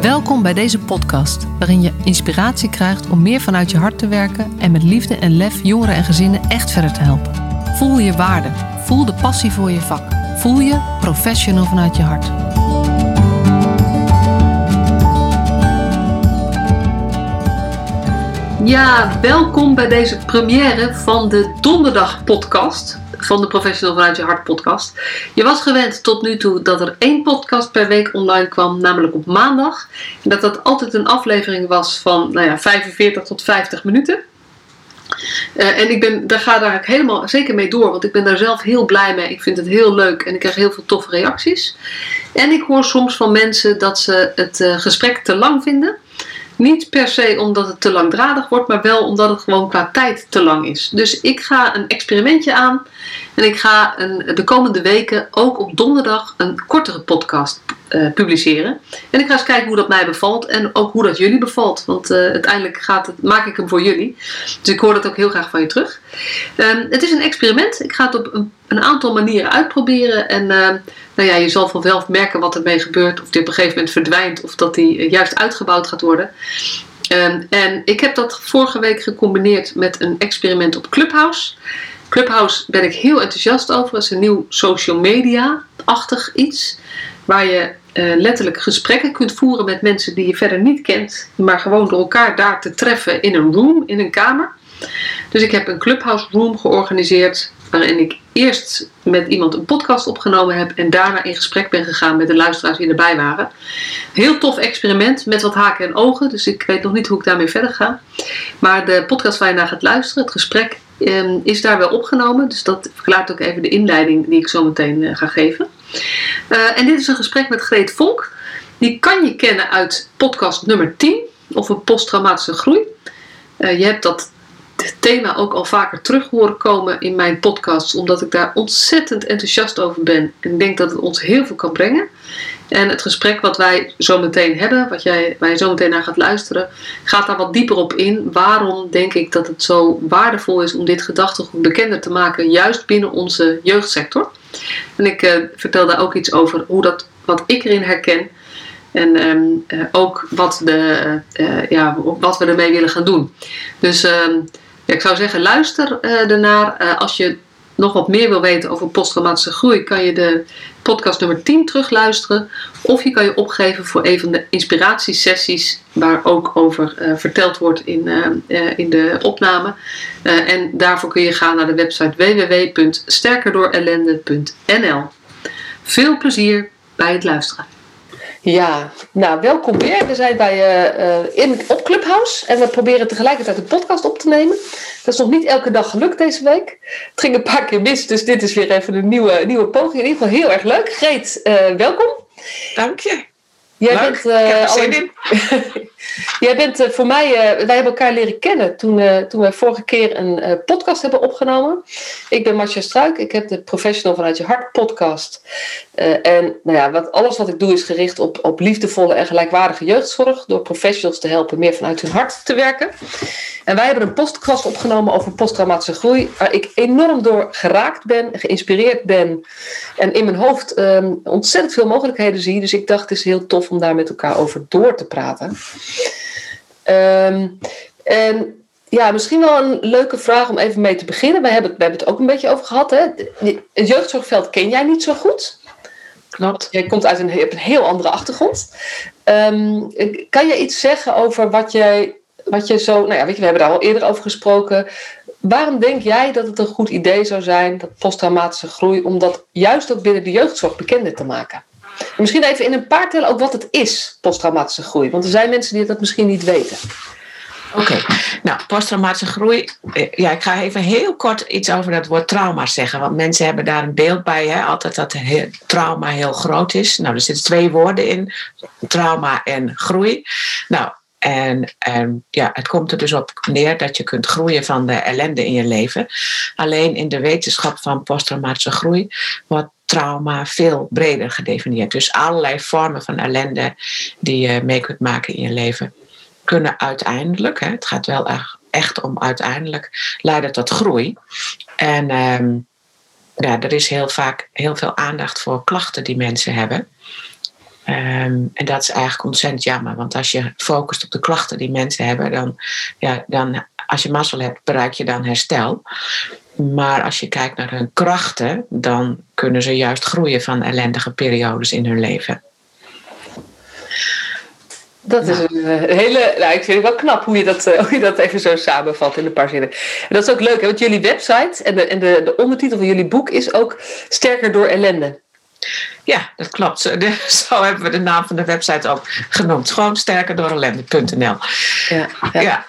Welkom bij deze podcast, waarin je inspiratie krijgt om meer vanuit je hart te werken en met liefde en lef jongeren en gezinnen echt verder te helpen. Voel je waarde, voel de passie voor je vak, voel je professional vanuit je hart. Ja, welkom bij deze première van de Donderdag podcast van de Professional vanuit je hart podcast. Je was gewend tot nu toe dat er één podcast per week online kwam, namelijk op maandag. En dat dat altijd een aflevering was van nou ja, 45 tot 50 minuten. Uh, en ik ben, daar ga daar helemaal zeker mee door, want ik ben daar zelf heel blij mee. Ik vind het heel leuk en ik krijg heel veel toffe reacties. En ik hoor soms van mensen dat ze het uh, gesprek te lang vinden. Niet per se omdat het te langdradig wordt, maar wel omdat het gewoon qua tijd te lang is. Dus ik ga een experimentje aan en ik ga een, de komende weken ook op donderdag een kortere podcast uh, publiceren. En ik ga eens kijken hoe dat mij bevalt en ook hoe dat jullie bevalt. Want uh, uiteindelijk gaat het, maak ik hem voor jullie. Dus ik hoor dat ook heel graag van je terug. Um, het is een experiment. Ik ga het op een, aantal manieren uitproberen. En uh, nou ja, je zal vanzelf merken wat ermee gebeurt. Of die op een gegeven moment verdwijnt of dat die juist uitgebouwd gaat worden. Um, en ik heb dat vorige week gecombineerd met een experiment op Clubhouse. Clubhouse ben ik heel enthousiast over. Het is een nieuw social media-achtig iets. Waar je uh, letterlijk gesprekken kunt voeren met mensen die je verder niet kent. Maar gewoon door elkaar daar te treffen in een room, in een kamer. Dus ik heb een Clubhouse room georganiseerd. Waarin ik eerst met iemand een podcast opgenomen heb. En daarna in gesprek ben gegaan met de luisteraars die erbij waren. Heel tof experiment met wat haken en ogen. Dus ik weet nog niet hoe ik daarmee verder ga. Maar de podcast waar je naar gaat luisteren, het gesprek, um, is daar wel opgenomen. Dus dat verklaart ook even de inleiding die ik zo meteen uh, ga geven. Uh, en dit is een gesprek met Greet Volk. Die kan je kennen uit podcast nummer 10 over posttraumatische groei. Uh, je hebt dat thema ook al vaker terug horen komen in mijn podcasts, omdat ik daar ontzettend enthousiast over ben. En denk dat het ons heel veel kan brengen. En het gesprek wat wij zo meteen hebben, wat jij, waar je zo meteen naar gaat luisteren, gaat daar wat dieper op in. Waarom denk ik dat het zo waardevol is om dit gedachtegoed bekender te maken, juist binnen onze jeugdsector? En ik uh, vertel daar ook iets over hoe dat, wat ik erin herken. En um, uh, ook wat, de, uh, ja, wat we ermee willen gaan doen. Dus um, ja, ik zou zeggen, luister ernaar. als je nog wat meer wil weten over posttraumatische groei, kan je de podcast nummer 10 terugluisteren. Of je kan je opgeven voor een van de inspiratiesessies waar ook over uh, verteld wordt in, uh, uh, in de opname. en daarvoor kun je gaan naar de website www.sterkerdoorellende.nl. Veel plezier bij het luisteren. Ja, nou welkom weer. We zijn bij, uh, in, op Clubhouse en we proberen tegelijkertijd een podcast op te nemen. Dat is nog niet elke dag gelukt deze week. Het ging een paar keer mis, dus dit is weer even een nieuwe, nieuwe poging. In ieder geval heel erg leuk. Greet, uh, welkom. Dank je. Jij Leuk, bent, uh, ik heb er zin in. Jij bent uh, voor mij, uh, wij hebben elkaar leren kennen toen, toen we vorige keer een podcast hebben opgenomen. Ik ben Marcia Struik, ik heb de Professional vanuit je hart podcast. en nou ja, wat, alles wat ik doe is gericht op, op liefdevolle en gelijkwaardige jeugdzorg. Door professionals te helpen meer vanuit hun hart te werken. En wij hebben een podcast opgenomen over posttraumatische groei. Waar ik enorm door geraakt ben, geïnspireerd ben. En in mijn hoofd um, ontzettend veel mogelijkheden zie. Dus ik dacht het is heel tof om daar met elkaar over door te praten. Um, en ja, misschien wel een leuke vraag om even mee te beginnen. We hebben, we hebben het ook een beetje over gehad. Hè? Het jeugdzorgveld ken jij niet zo goed. Klopt. Jij komt uit een, een heel andere achtergrond. Um, kan je iets zeggen over wat jij, wat je zo. Nou ja, weet je, we hebben daar al eerder over gesproken. Waarom denk jij dat het een goed idee zou zijn, dat posttraumatische groei, om dat juist ook binnen de jeugdzorg bekender te maken? Misschien even in een paar tellen ook wat het is, posttraumatische groei. Want er zijn mensen die dat misschien niet weten. Oké, nou, posttraumatische groei. Ja, ik ga even heel kort iets over dat woord trauma zeggen. Want mensen hebben daar een beeld bij, hè, altijd dat trauma heel groot is. Nou, er zitten twee woorden in: trauma en groei. Nou, en, en ja, het komt er dus op neer dat je kunt groeien van de ellende in je leven. Alleen in de wetenschap van posttraumatische groei wordt trauma veel breder gedefinieerd. Dus allerlei vormen van ellende die je mee kunt maken in je leven, kunnen uiteindelijk, hè, het gaat wel echt om uiteindelijk, leiden tot groei. En um, ja, er is heel vaak heel veel aandacht voor klachten die mensen hebben. Ehm, en dat is eigenlijk ontzettend jammer, want als je focust op de klachten die mensen hebben, dan, ja, dan als je mazzel hebt, bereik je dan herstel. Maar als je kijkt naar hun krachten, dan kunnen ze juist groeien van ellendige periodes in hun leven. Dat is een eh, hele. Nou, ik vind het wel knap hoe je, dat, eh, hoe je dat even zo samenvat in een paar zinnen. En dat is ook leuk, hè, want jullie website en de, en de, de ondertitel van jullie boek is ook Sterker door ellende. Ja, dat klopt. Zo hebben we de naam van de website ook genoemd. Gewoon. Ja, ja. ja.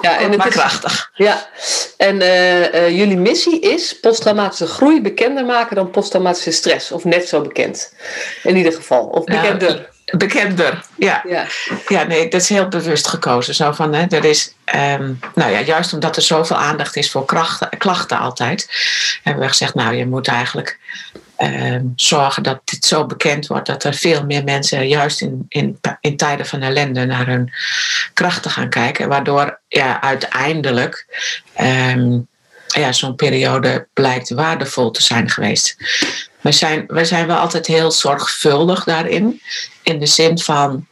Ja, en het maar krachtig. ja, en uh, jullie missie is posttraumatische groei bekender maken dan posttraumatische stress. Of net zo bekend. In ieder geval. Of bekender. bekender, ja. ja. Ja, nee, dat is heel bewust gekozen. Zo van, hè, er is, um, nou ja, juist omdat er zoveel aandacht is voor krachten, klachten altijd, hebben we gezegd, nou, je moet eigenlijk Ehm, zorgen dat dit zo bekend wordt dat er veel meer mensen juist in, in, in tijden van ellende naar hun krachten gaan kijken. Waardoor ja, uiteindelijk ehm, ja, zo'n periode blijkt waardevol te zijn geweest. We zijn, we zijn wel altijd heel zorgvuldig daarin. In de zin van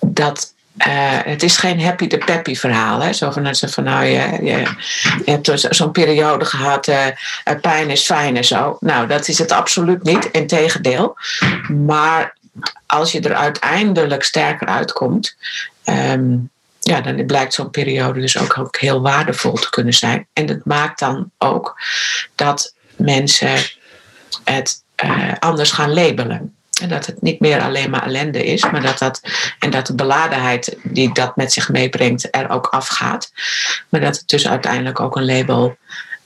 dat uh, het is geen happy de peppy verhaal. Hè? Zo van, van nou, je, je, hebt zo'n periode gehad, uh, pijn is fijn en zo. Nou, dat is het absoluut niet, integendeel. Maar als je er uiteindelijk sterker uitkomt, um, ja, dan blijkt zo'n periode dus ook, ook heel waardevol te kunnen zijn. En dat maakt dan ook dat mensen het anders gaan labelen. En dat het niet meer alleen maar ellende is, maar dat dat, en dat de beladenheid die dat met zich meebrengt er ook afgaat. Maar dat het dus uiteindelijk ook een label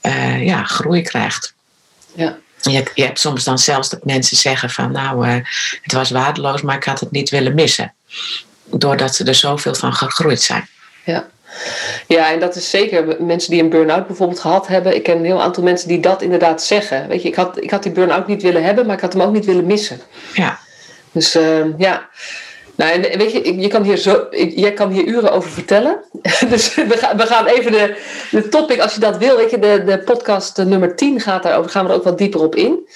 uh, ja, groei krijgt. Ja. Je, je, hebt soms dan zelfs dat mensen zeggen van nou, uh, het was waardeloos, maar ik had het niet willen missen. Doordat ze er zoveel van gegroeid zijn. Ja. Ja, en dat is zeker mensen die een burn-out bijvoorbeeld gehad hebben. Ik ken een heel aantal mensen die dat inderdaad zeggen. Weet je, ik had, ik had die burn-out niet willen hebben, maar ik had hem ook niet willen missen. Ja. Dus uh, ja. Nou, en weet je, je kan hier zo, jij kan hier uren over vertellen. Dus we gaan, we gaan even de, de topic, als je dat wil, weet je, de, de podcast nummer 10 gaat daarover, gaan we er ook wat dieper op in.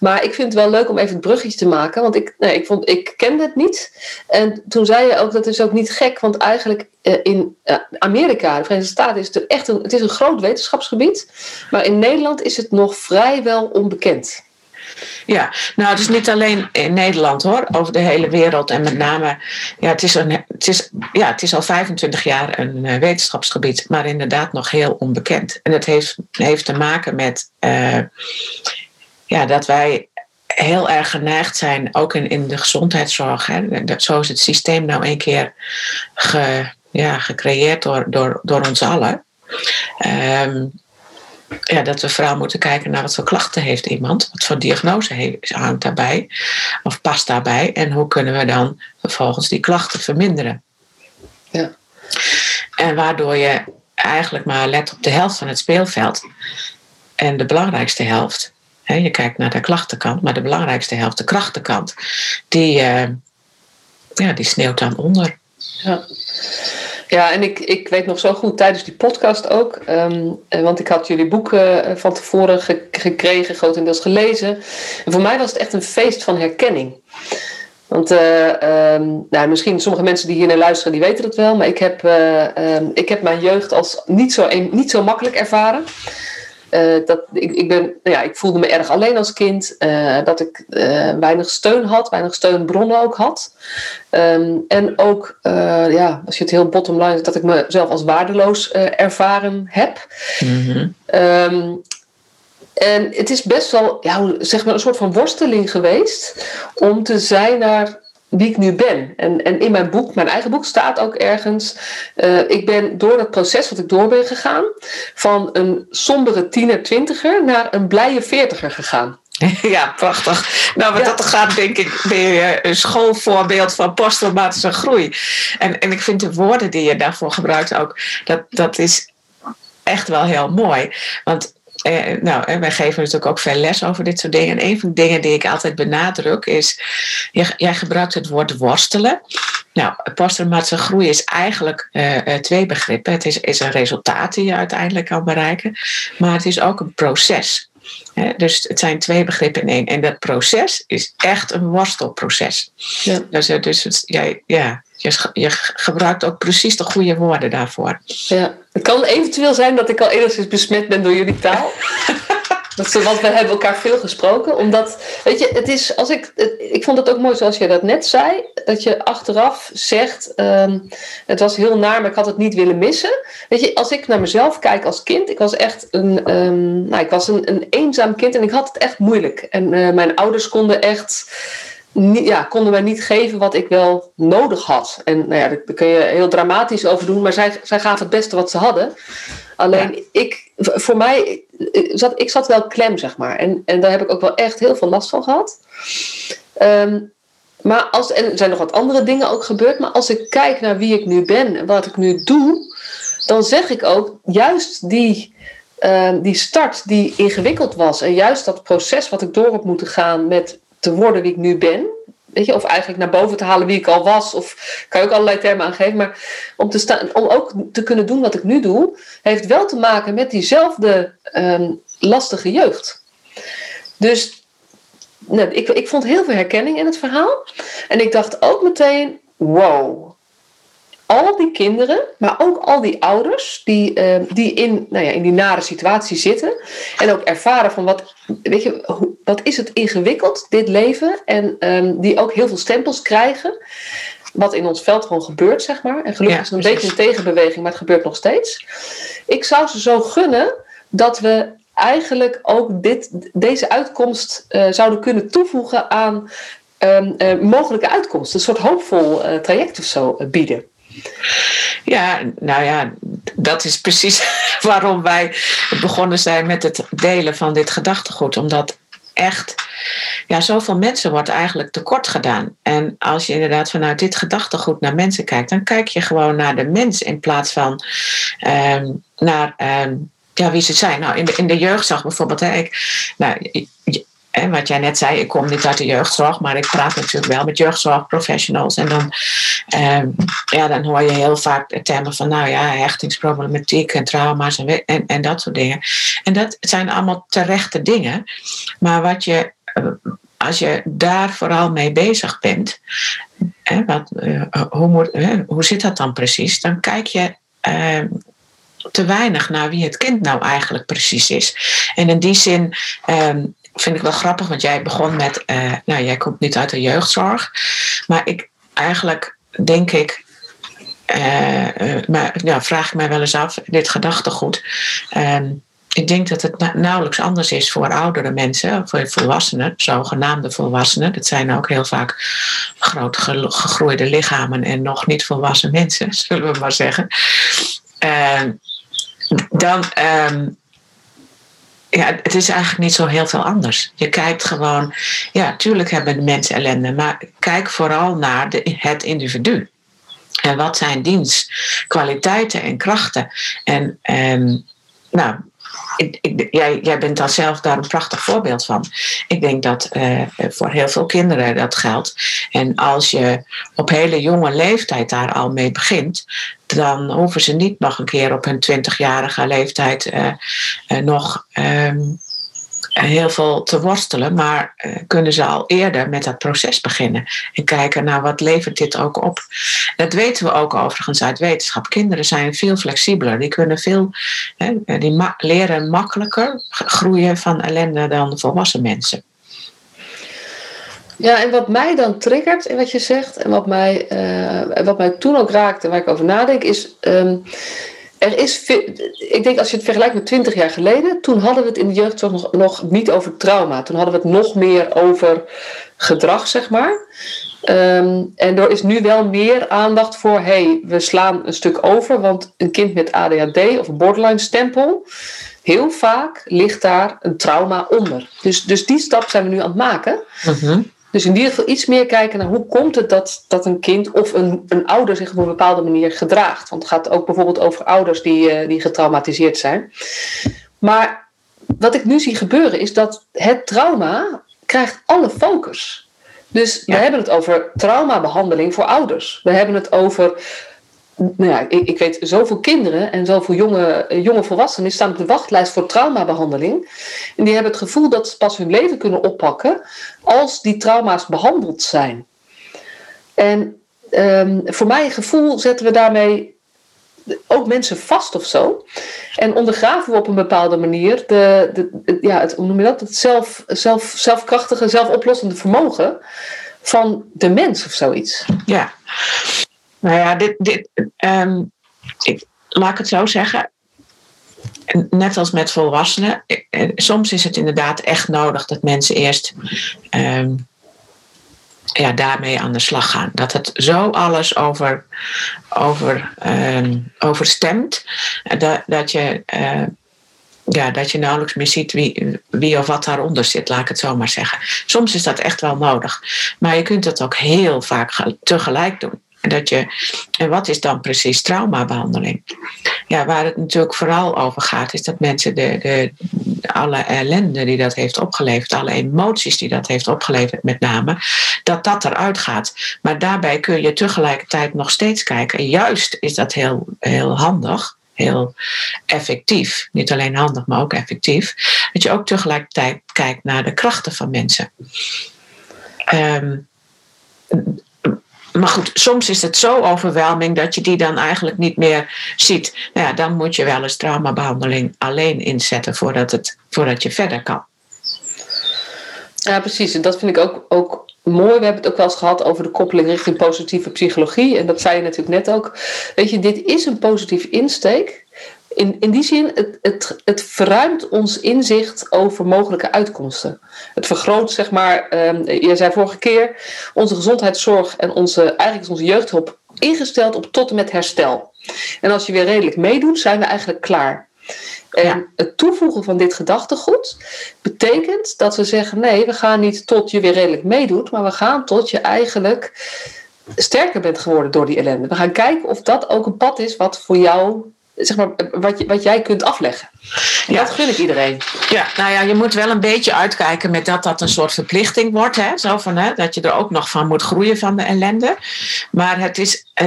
Maar ik vind het wel leuk om even het bruggetje te maken, want ik, nee, ik, vond, ik kende het niet. En toen zei je ook, dat is ook niet gek, want eigenlijk uh, in uh, Amerika, de Verenigde Staten, is het echt een, het is een groot wetenschapsgebied. Maar in Nederland is het nog vrijwel onbekend. Ja, nou het is niet alleen in Nederland hoor, over de hele wereld. En met name, ja, het is, een, het is, ja, het is al 25 jaar een uh, wetenschapsgebied, maar inderdaad nog heel onbekend. En het heeft, heeft te maken met uh, ja, dat wij heel erg geneigd zijn, ook in, in de gezondheidszorg. Hè, dat, zo is het systeem nou een keer ge, ja, gecreëerd door, door, door ons allen. Um, ja, dat we vooral moeten kijken naar wat voor klachten heeft iemand, wat voor diagnose heeft, hangt daarbij of past daarbij en hoe kunnen we dan vervolgens die klachten verminderen. Ja. En waardoor je eigenlijk maar let op de helft van het speelveld en de belangrijkste helft, hè, je kijkt naar de klachtenkant, maar de belangrijkste helft, de krachtenkant, die, uh, ja, die sneeuwt dan onder. Ja. Ja, en ik, ik weet nog zo goed tijdens die podcast ook, um, want ik had jullie boek uh, van tevoren ge gekregen, grotendeels gelezen. En voor mij was het echt een feest van herkenning. Want uh, um, nou, misschien sommige mensen die hier naar luisteren, die weten het wel, maar ik heb, um, ik heb mijn jeugd als niet zo, niet zo makkelijk ervaren. Uh, dat, ik, ik, ben, ja, ik voelde me erg alleen als kind. Uh, dat ik uh, weinig steun had, weinig steunbronnen ook had. Um, en ook, ja, als je het heel bottom line dat ik mezelf als waardeloos ervaren heb. Mm -hmm. um, en het is best wel ja, zeg maar een soort van worsteling geweest om te zijn naar wie ik nu ben. En, en in mijn boek, mijn eigen boek, staat ook ergens: uh, ik ben door dat proces wat ik door ben gegaan, van een sombere tiener, twintiger naar een blije veertiger gegaan. Ja, prachtig. Nou, wat ja. dat gaat, denk ik, ben je een schoolvoorbeeld van posttraumatische groei. En, en ik vind de woorden die je daarvoor gebruikt ook, dat, dat is echt wel heel mooi. Want eh, nou, wij geven natuurlijk ook veel les over dit soort dingen. En een van de dingen die ik altijd benadruk is, jij gebruikt het woord worstelen. Nou, posttraumatische groei is eigenlijk uh, twee begrippen. Het is, is een resultaat die je uiteindelijk kan bereiken, maar het is ook een proces. dus het zijn twee begrippen in één. En dat proces is echt een worstelproces. Ja. Dus, dus jij, ja, je, je gebruikt ook precies de goede woorden daarvoor. Ja, het kan eventueel zijn dat ik al enigszins besmet ben door jullie taal. Dat, want we hebben elkaar veel gesproken. Omdat, weet je, het is, als ik, ik vond het ook mooi zoals je dat net zei. Dat je achteraf zegt, ehm, het was heel naar, maar ik had het niet willen missen. Weet je, als ik naar mezelf kijk als kind. Ik was echt een, um, nou, ik was een, een eenzaam kind en ik had het echt moeilijk. En uh, mijn ouders konden echt niet, ja, konden mij niet geven wat ik wel nodig had. En nou ja, daar kun je heel dramatisch over doen, maar zij, zij gaven het beste wat ze hadden. Alleen ik, voor mij, zat, ik zat wel klem, zeg maar. En, en daar heb ik ook wel echt heel veel last van gehad. Ehm, maar als, en er zijn nog wat andere dingen ook gebeurd, maar als ik kijk naar wie ik nu ben en wat ik nu doe, dan zeg ik ook, juist die, ehm, die start die ingewikkeld was en juist dat proces wat ik door heb moeten gaan met te worden wie ik nu ben. Weet je, of eigenlijk naar boven te halen wie ik al was. Of kan je ook allerlei termen aangeven. Maar om, te staan, om ook te kunnen doen wat ik nu doe, heeft wel te maken met diezelfde ehm, lastige jeugd. Dus nou, ik, ik vond heel veel herkenning in het verhaal. En ik dacht ook meteen: wow, al die kinderen, maar ook al die ouders die, ehm, die in, nou ja, in die nare situatie zitten. En ook ervaren van wat, weet je, wat is het ingewikkeld, dit leven. En um, die ook heel veel stempels krijgen. Wat in ons veld gewoon gebeurt, zeg maar. En gelukkig is het een beetje een tegenbeweging, maar het gebeurt nog steeds. Ik zou ze zo gunnen dat we eigenlijk ook dit, deze uitkomst uh, zouden kunnen toevoegen aan um, uh, mogelijke uitkomsten. Een soort hoopvol uh, traject of zo bieden. Ja, nou ja, dat is precies waarom wij begonnen zijn met het delen van dit gedachtegoed. Omdat echt, ja, zoveel mensen wordt eigenlijk tekort gedaan. En als je inderdaad vanuit dit gedachtegoed naar mensen kijkt, dan kijk je gewoon naar de mens in plaats van um, naar. Um, ja, wie ze zijn. Nou, in de, in de jeugdzorg bijvoorbeeld. Hè, ik, nou, en wat jij net zei, ik kom niet uit de jeugdzorg, maar ik praat natuurlijk wel met jeugdzorgprofessionals. En dan, eh, ja, dan hoor je heel vaak termen van, nou ja, hechtingsproblematiek en trauma's en, en, en dat soort dingen. En dat zijn allemaal terechte dingen. Maar wat je, eh, als je daar vooral mee bezig bent, wat, uh, hoe, hoe zit dat dan precies? Dan kijk je ehm, te weinig naar wie het kind nou eigenlijk precies is. En in die zin ehm, vind ik wel grappig, want jij begon met, uh, nou jij komt niet uit de jeugdzorg, maar ik eigenlijk denk ik, uh, maar ja, vraag ik mij wel eens af, dit gedachtegoed. Uh, ik denk dat het nauwelijks anders is voor oudere mensen, voor volwassenen, zogenaamde volwassenen. Dat zijn ook heel vaak groot gegroeide lichamen en nog niet volwassen mensen, zullen we maar zeggen. Ehm, dan um, ja, het is eigenlijk niet zo heel veel anders. Je kijkt gewoon, ja, tuurlijk hebben de mensen ellende, maar kijk vooral naar de, het individu. En wat zijn diens, kwaliteiten en krachten? En, en nou, jij, bent dan zelf daar een prachtig voorbeeld van. Ik denk dat uh, voor heel veel kinderen dat geldt. En als je op hele jonge leeftijd daar al mee begint, dan hoeven ze niet nog een keer op hun twintigjarige leeftijd uh, uh, nog um, heel veel te worstelen, maar uh, kunnen ze al eerder met dat proces beginnen en kijken naar wat levert dit ook op. Dat weten we ook overigens uit wetenschap. Kinderen zijn veel flexibeler, die kunnen veel, hè, die ma leren makkelijker groeien van ellende dan volwassen mensen. Ja, en wat mij dan triggert in wat je zegt, en wat mij, wat mij toen ook raakte, waar ik over nadenk, is. Um, er is ik denk als je het vergelijkt met 20 jaar geleden, toen hadden we het in de jeugdzorg nog, nog niet over trauma. Toen hadden we het nog meer over gedrag, zeg maar. Um, en er is nu wel meer aandacht voor, hey, we slaan een stuk over, want een kind met ADHD of borderline stempel, heel vaak ligt daar een trauma onder. Dus, dus die stap zijn we nu aan het maken. Uh dus in ieder geval iets meer kijken naar hoe komt het dat, dat een kind of een, een ouder zich op een bepaalde manier gedraagt. Want het gaat ook bijvoorbeeld over ouders die, uh, die getraumatiseerd zijn. Maar wat ik nu zie gebeuren is dat het trauma krijgt alle focus. Dus we hebben het over traumabehandeling voor ouders. We hebben het over nou ja, ik, ik, weet zoveel kinderen en zoveel jonge, jonge volwassenen staan op de wachtlijst voor traumabehandeling. En die hebben het gevoel dat ze pas hun leven kunnen oppakken als die trauma's behandeld zijn. En um, voor mijn gevoel zetten we daarmee ook mensen vast of zo. En ondergraven we op een bepaalde manier de, de, ja, het, hoe noem je dat? het zelf, zelf, zelfkrachtige, zelfoplossende vermogen van de mens of zoiets. Ja, nou ja, dit, dit, um, ik, laat ik het zo zeggen. Net als met volwassenen, eh, soms is het inderdaad echt nodig dat mensen eerst um, ja, daarmee aan de slag gaan. Dat het zo alles over, over, um, overstemt, dat, dat je. Ja, dat je nauwelijks meer ziet wie, wie of wat daaronder zit, laat ik het zo maar zeggen. Soms is dat echt wel nodig. Maar je kunt het ook heel vaak tegelijk doen. Dat je, en wat is dan precies traumabehandeling? Ja, waar het natuurlijk vooral over gaat, is dat mensen de, de, alle ellende die dat heeft opgeleverd, alle emoties die dat heeft opgeleverd met name, dat dat eruit gaat. Maar daarbij kun je tegelijkertijd nog steeds kijken. En juist is dat heel, heel handig heel effectief. Niet alleen handig, maar ook effectief. Dat je ook tegelijkertijd kijkt naar de krachten van mensen. Um, maar goed, soms is het zo overweldigend dat je die dan eigenlijk niet meer ziet. Nou ja, dan moet je wel eens traumabehandeling alleen inzetten voordat, het, voordat je verder kan. Ja, precies. En dat vind ik ook, ook mooi. We hebben het ook wel eens gehad over de koppeling richting positieve psychologie. En dat zei je natuurlijk net ook. Weet je, dit is een positieve insteek in, in die zin, het, het, het verruimt ons inzicht over mogelijke uitkomsten. Het vergroot, zeg maar, um, je zei vorige keer, onze gezondheidszorg en onze, eigenlijk is onze jeugdhulp ingesteld op tot en met herstel. En als je weer redelijk meedoet, zijn we eigenlijk klaar. En het toevoegen van dit gedachtegoed betekent dat we zeggen: nee, we gaan niet tot je weer redelijk meedoet, maar we gaan tot je eigenlijk sterker bent geworden door die ellende. We gaan kijken of dat ook een pad is wat voor jou zeg maar, wat, wat jij kunt afleggen. En ja. dat gun ik iedereen. Ja, nou ja, je moet wel een beetje uitkijken met dat dat een soort verplichting wordt. Hè? Zo van, hè, dat je er ook nog van moet groeien van de ellende. Maar het is, eh,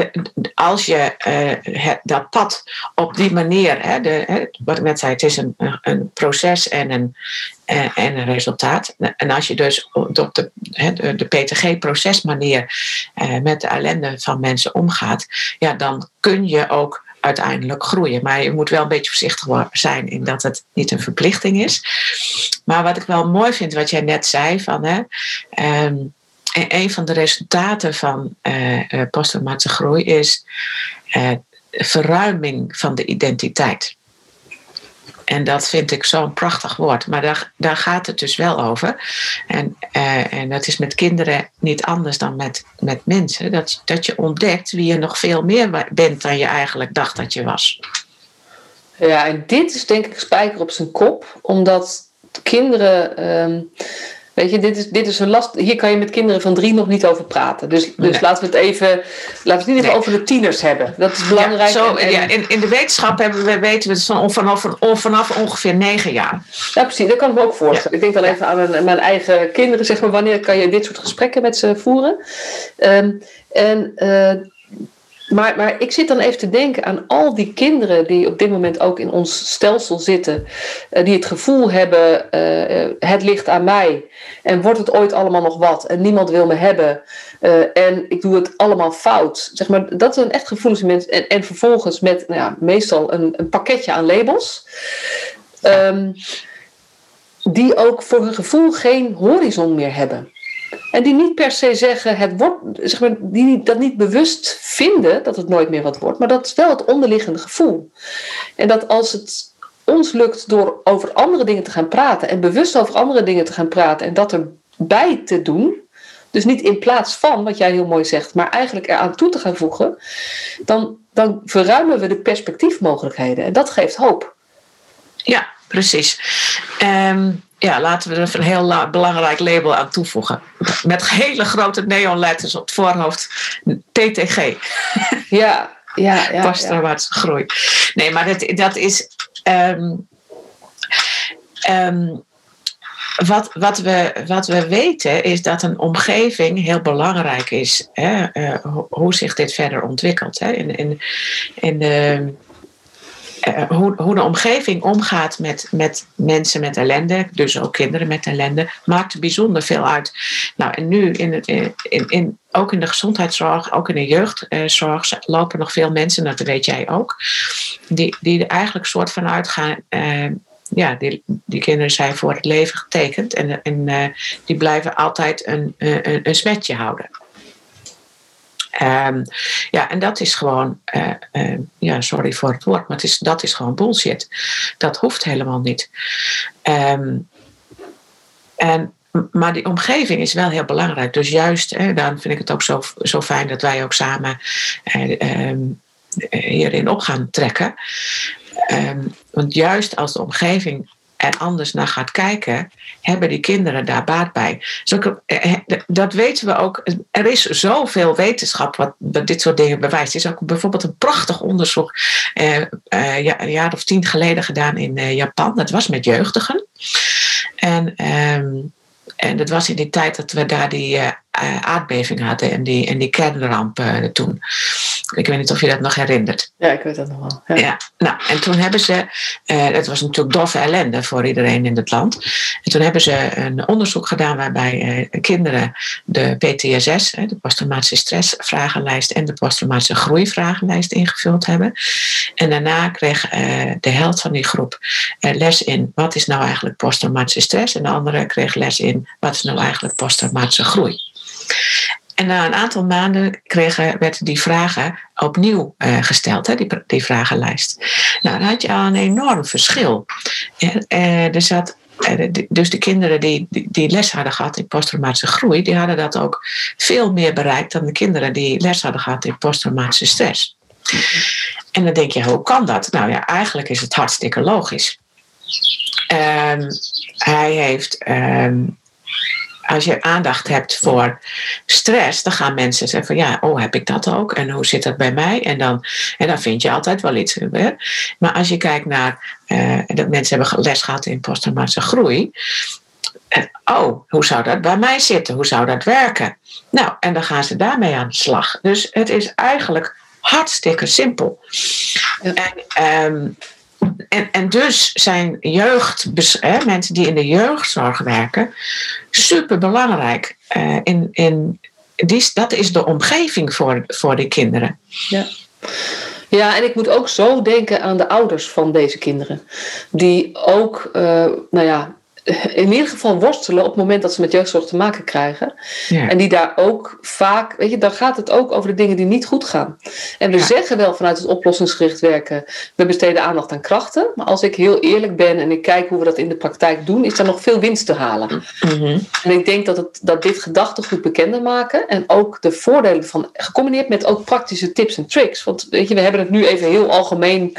als je eh, dat pad op die manier, hè, de, hè, wat ik net zei, het is een, een proces en een, en, en een resultaat. En als je dus op de, de, de PTG-procesmanier eh, met de ellende van mensen omgaat, ja, dan kun je ook uiteindelijk groeien. Maar je moet wel een beetje voorzichtig zijn in dat het niet een verplichting is. Maar wat ik wel mooi vind, wat jij net zei, van hè, um, een van de resultaten van uh, posttraumatische groei is uh, verruiming van de identiteit. En dat vind ik zo'n prachtig woord. Maar daar, daar gaat het dus wel over. En, uh, en dat is met kinderen niet anders dan met, met mensen. Dat, dat je ontdekt wie je nog veel meer bent dan je eigenlijk dacht dat je was. Ja, en dit is denk ik spijker op zijn kop. Omdat kinderen. Um Weet je, dit is, dit is een last. Hier kan je met kinderen van drie nog niet over praten. Dus, dus laten we het even, laten we het niet even over de tieners hebben. Dat is belangrijk. Ja, zo, ja, in, in de wetenschap hebben we, weten we het van, vanaf, vanaf ongeveer negen jaar. Ja, precies. Dat kan ik me ook voorstellen. Ik denk dan even aan mijn, mijn, eigen kinderen. Zeg maar, wanneer kan je dit soort gesprekken met ze voeren? Um, en uh, maar, maar ik zit dan even te denken aan al die kinderen die op dit moment ook in ons stelsel zitten, uh, die het gevoel hebben: uh, het ligt aan mij en wordt het ooit allemaal nog wat en niemand wil me hebben uh, en ik doe het allemaal fout. Zeg maar, dat zijn echt gevoelens mensen. En, en vervolgens met nou ja, meestal een, een pakketje aan labels. Um, die ook voor hun gevoel geen horizon meer hebben. En die niet per se zeggen, het wordt, zeg maar, die dat niet bewust vinden dat het nooit meer wat wordt, maar dat is wel het onderliggende gevoel. En dat als het ons lukt door over andere dingen te gaan praten en bewust over andere dingen te gaan praten en dat erbij te doen, dus niet in plaats van wat jij heel mooi zegt, maar eigenlijk eraan toe te gaan voegen, dan, dan verruimen we de perspectiefmogelijkheden en dat geeft hoop. Ja, precies. Um, ja, laten we er een heel belangrijk label aan toevoegen. Met hele grote neonletters op het voorhoofd. PTG. Ja, ja, ja. Groei. Nee, maar dat, dat is. Um, um, wat, wat, we, wat we weten is dat een omgeving heel belangrijk is. Hè? Uh, hoe zich dit verder ontwikkelt. Hè? In, in, in de, uh, hoe, hoe de omgeving omgaat met, met mensen met ellende, dus ook kinderen met ellende, maakt bijzonder veel uit. Nou, en nu in, in, in, ook in de gezondheidszorg, ook in de jeugdzorg, lopen nog veel mensen, dat weet jij ook, die, die er eigenlijk soort van uitgaan. Ja, die, die kinderen zijn voor het leven getekend en, en die blijven altijd een, een, een smetje houden. Um, ja, en dat is gewoon, uh, uh, ja, sorry voor het woord, maar het is, dat is gewoon bullshit. Dat hoeft helemaal niet. Um, en, maar die omgeving is wel heel belangrijk. Dus juist, hè, dan vind ik het ook zo, zo fijn dat wij ook samen uh, um, hierin op gaan trekken. Want juist als de omgeving er anders naar gaat kijken, hebben die kinderen daar baat bij. Dus ook, dat weten we ook. Er is zoveel wetenschap wat dit soort dingen bewijst. Er is ook bijvoorbeeld een prachtig onderzoek eh, eh, een jaar of tien geleden gedaan in eh, Japan. Dat was met jeugdigen. En, ehm, en dat was in die tijd dat we daar die aardbeving hadden en die, en die kernramp toen. Ik weet niet of je dat nog herinnert. Ja, ik weet dat nog wel. Ja. ja nou, en toen hebben ze, uh, het was natuurlijk doffe ellende voor iedereen in het land. En toen hebben ze een onderzoek gedaan waarbij uh, kinderen de PTSS, de posttraumatische stressvragenlijst en de posttraumatische groeivragenlijst ingevuld hebben. En daarna kreeg uh, de helft van die groep les in wat is nou eigenlijk posttraumatische stress. En de andere kreeg les in wat is nou eigenlijk posttraumatische groei. En na een aantal maanden kregen, werden die vragen opnieuw uh, gesteld, hè, die, die vragenlijst. Nou, dan had je al een enorm verschil. Uh, er zat, uh, dus de kinderen die, die, les hadden gehad in posttraumatische groei, die hadden dat ook veel meer bereikt dan de kinderen die les hadden gehad in posttraumatische stress. En dan denk je, hoe kan dat? Nou ja, eigenlijk is het hartstikke logisch. Um, hij heeft. Um, als je aandacht hebt voor stress, dan gaan mensen zeggen van ja, oh heb ik dat ook en hoe zit dat bij mij? En dan, en dan vind je altijd wel iets. Hè? Maar als je kijkt naar uh, dat mensen hebben les gehad in posttraumatische groei. En, oh, hoe zou dat bij mij zitten? Hoe zou dat werken? Nou, en dan gaan ze daarmee aan de slag. Dus het is eigenlijk hartstikke simpel. Ja. En, um, en, en dus zijn jeugd, hè, mensen die in de jeugdzorg werken, super belangrijk. Uh, in, in, die, dat is de omgeving voor, voor de kinderen. Ja. Ja, en ik moet ook zo denken aan de ouders van deze kinderen. Die ook, uh, nou ja, in ieder geval worstelen op het moment dat ze met jeugdzorg te maken krijgen. Ja. En die daar ook vaak, weet je, dan gaat het ook over de dingen die niet goed gaan. En we ja. zeggen wel vanuit het oplossingsgericht werken, we besteden aandacht aan krachten. Maar als ik heel eerlijk ben en ik kijk hoe we dat in de praktijk doen, is er nog veel winst te halen. Mm -hmm. En ik denk dat, het, dat dit gedachtegoed bekender maken en ook de voordelen van, gecombineerd met ook praktische tips en tricks. Want weet je, we hebben het nu even heel algemeen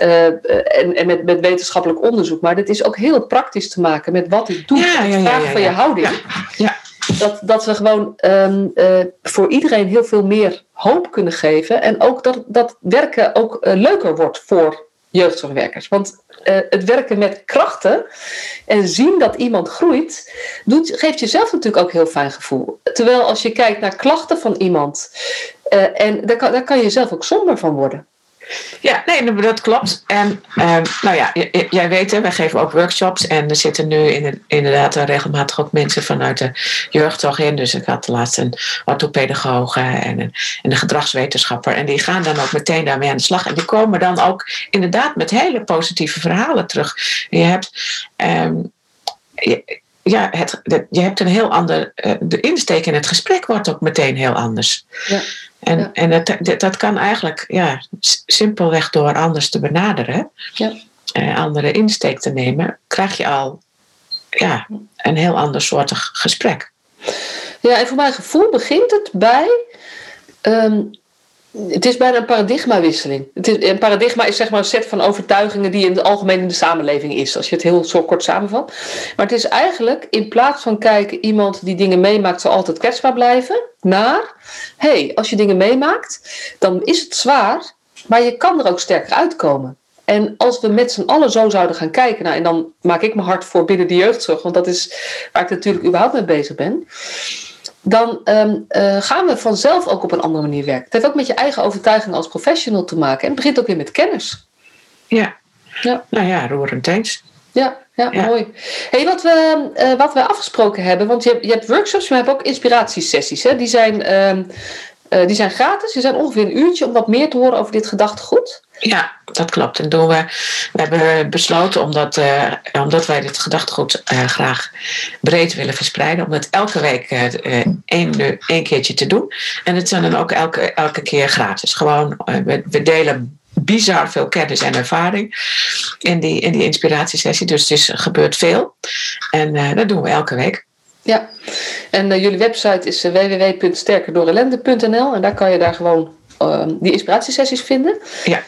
uh, en, en met, met, wetenschappelijk onderzoek. Maar dit is ook heel praktisch te maken met wat ik doe. Ja, ja, ja, vraag van je houding. Ja. Dat, dat we gewoon um, uh, voor iedereen heel veel meer hoop kunnen geven. En ook dat, dat werken ook uh, leuker wordt voor jeugdzorgwerkers. Want het werken met krachten en zien dat iemand groeit, doet, geeft jezelf natuurlijk ook heel fijn gevoel. Terwijl als je kijkt naar klachten van iemand, en daar kan, daar kan je zelf ook somber van worden. Ja, nee, dat klopt. En um, nou ja, jij weet, hè, wij geven ook workshops. En er zitten nu in, inderdaad regelmatig ook mensen vanuit de jeugdzorg in. Dus ik had laatst een orthopedagoog en een, en een gedragswetenschapper. En die gaan dan ook meteen daarmee aan de slag. En die komen dan ook inderdaad met hele positieve verhalen terug. Je hebt. Je, ja, het, je hebt een heel ander. De insteek in het gesprek wordt ook meteen heel anders. Ja. En, ja. en dat, dat kan eigenlijk ja, simpelweg door anders te benaderen, ja. eh, andere insteek te nemen, krijg je al ja, een heel ander soortig gesprek. Ja, en voor mijn gevoel begint het bij um, het is bijna een paradigmawisseling. Het is, een paradigma is zeg maar een set van overtuigingen die in het algemeen in de samenleving is, als je het heel zo kort samenvat. Maar het is eigenlijk in plaats van kijken iemand die dingen meemaakt zal altijd kwetsbaar blijven, naar hey, als je dingen meemaakt, dan is het zwaar, maar je kan er ook sterker uitkomen. En als we met z'n allen zo zouden gaan kijken, nou, en dan maak ik me hard voor binnen de jeugdzorg, want dat is waar ik natuurlijk überhaupt mee bezig ben. Dan ehm, eh, gaan we vanzelf ook op een andere manier werken. Het heeft ook met je eigen overtuiging als professional te maken. En het begint ook weer met kennis. Ja, ja. nou ja, roerend eens. Ja, ja, mooi. Hey, wat, we, uh, wat we afgesproken hebben, want je hebt, je hebt workshops, maar je hebt ook inspiratiesessies. Hè? Die, zijn, uh, uh, die zijn gratis, die zijn ongeveer een uurtje om wat meer te horen over dit gedachtegoed. Ja, dat klopt. En doen we, we hebben besloten, omdat, uh, omdat wij dit gedachtegoed uh, graag breed willen verspreiden, om het elke week één, één keertje te doen. En het zijn dan ook elke, elke keer gratis. Gewoon, we, delen bizar veel kennis en ervaring in die, in die inspiratiesessie. Dus het gebeurt veel. En dat doen we elke week. Ja, en jullie website is www.sterkerdoorellende.nl en daar kan je daar gewoon die inspiratiesessies vinden. Ja.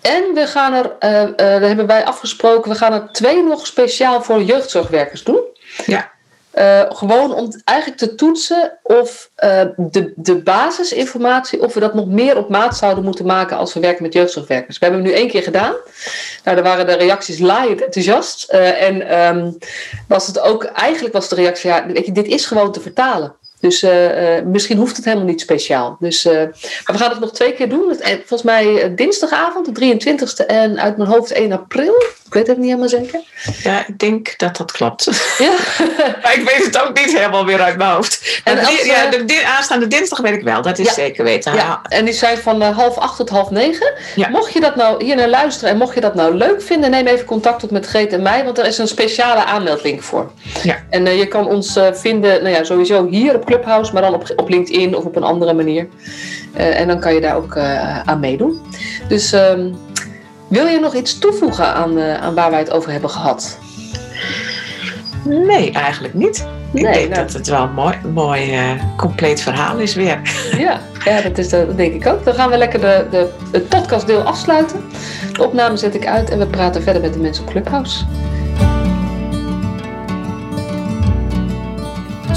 En we gaan er, uh, uh, daar hebben wij afgesproken, we gaan er twee nog speciaal voor jeugdzorgwerkers doen. Ja. Uh, gewoon om eigenlijk te toetsen of de, de basisinformatie, of we dat nog meer op maat zouden moeten maken als we werken met jeugdzorgwerkers. We hebben het nu één keer gedaan. Nou, daar waren de reacties laaiend enthousiast. en um, was het ook, eigenlijk was de reactie, ja, weet je, dit is gewoon te vertalen. Dus uh, uh, misschien hoeft het helemaal niet speciaal. Dus, uh, maar we gaan het nog twee keer doen. Volgens mij dinsdagavond, de 23e en uit mijn hoofd 1 april. Ik weet het niet helemaal zeker. Ja, ik denk dat dat klopt. Ja. maar ik weet het ook niet helemaal weer uit mijn hoofd. En als, ja, de, de, aanstaande dinsdag weet ik wel, dat is ja, zeker weten. Ja, en die zijn van half acht tot half negen. Ja. Mocht je dat nou hier naar luisteren en mocht je dat nou leuk vinden, neem even contact op met Greet en mij, want er is een speciale aanmeldlink voor. Ja. En je kan ons vinden, nou ja, sowieso hier op Clubhouse, maar dan op, op LinkedIn of op een andere manier. Uh, en dan kan je daar ook uh, aan meedoen. Dus um, wil je nog iets toevoegen aan, uh, aan waar wij het over hebben gehad? Nee, eigenlijk niet. Ik nee, denk nou, dat het wel een mooi, mooi compleet verhaal is weer. Ja, ja dat, is, dat denk ik ook. Dan gaan we lekker de, de, het podcastdeel afsluiten. De opname zet ik uit en we praten verder met de mensen op Clubhouse.